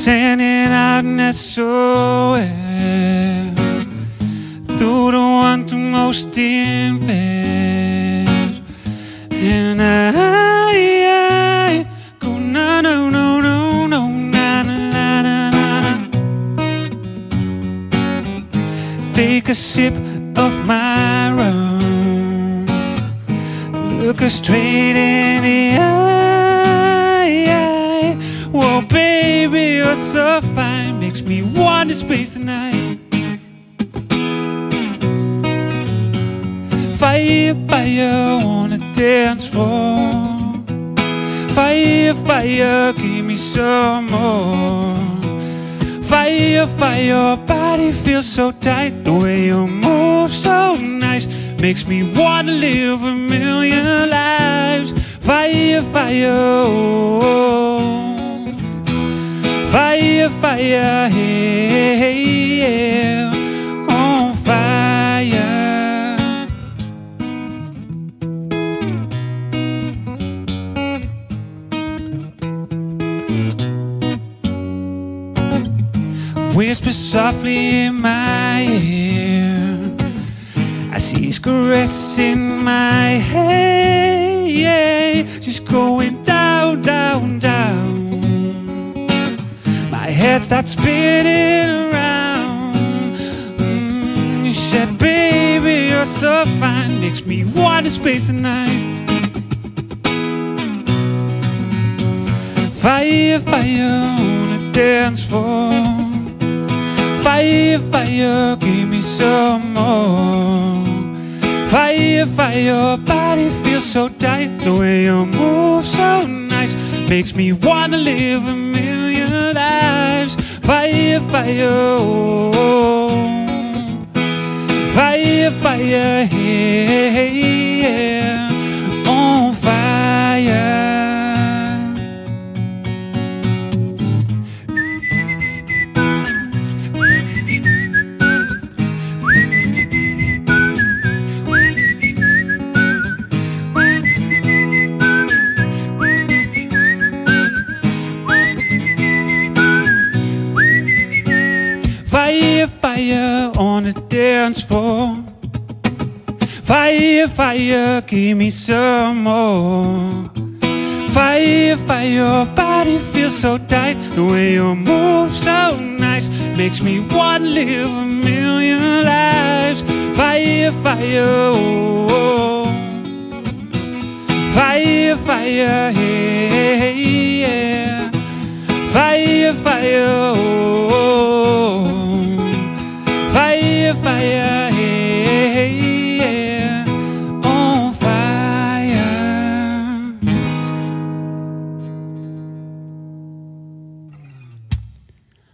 Standing out that SOS Through the one to most in bed. And I, I go no no no no no na na na na. Take a sip of my rum. Look her straight in the eye you're so fine Makes me want to space tonight Fire, fire the dance floor Fire, fire, give me some more. Fire, fire, your body feels so tight. The way you move so nice Makes me wanna live a million lives. Fire, fire, oh. oh, oh. Fire, fire, hey, yeah. On fire. Whisper softly in my ear. As she's caressing my head She's going down, down, down head spinning around. Mm, You said, baby, you're so fine. Makes me want to space tonight Fire, fire on the dance floor. Fire, fire, give me some more. Fire, fire, body feels so tight. The way you move so nice Makes me wanna live a million lives Fire, fire, oh. Fire, fire, hey, Fire, fire on the dance floor. Fire, fire, give me some more. Fire, fire, your body feels so tight. The way you move so nice makes me want to live a million lives. Fire, fire, oh. oh. oh. Fire, fire, hey, yeah. if I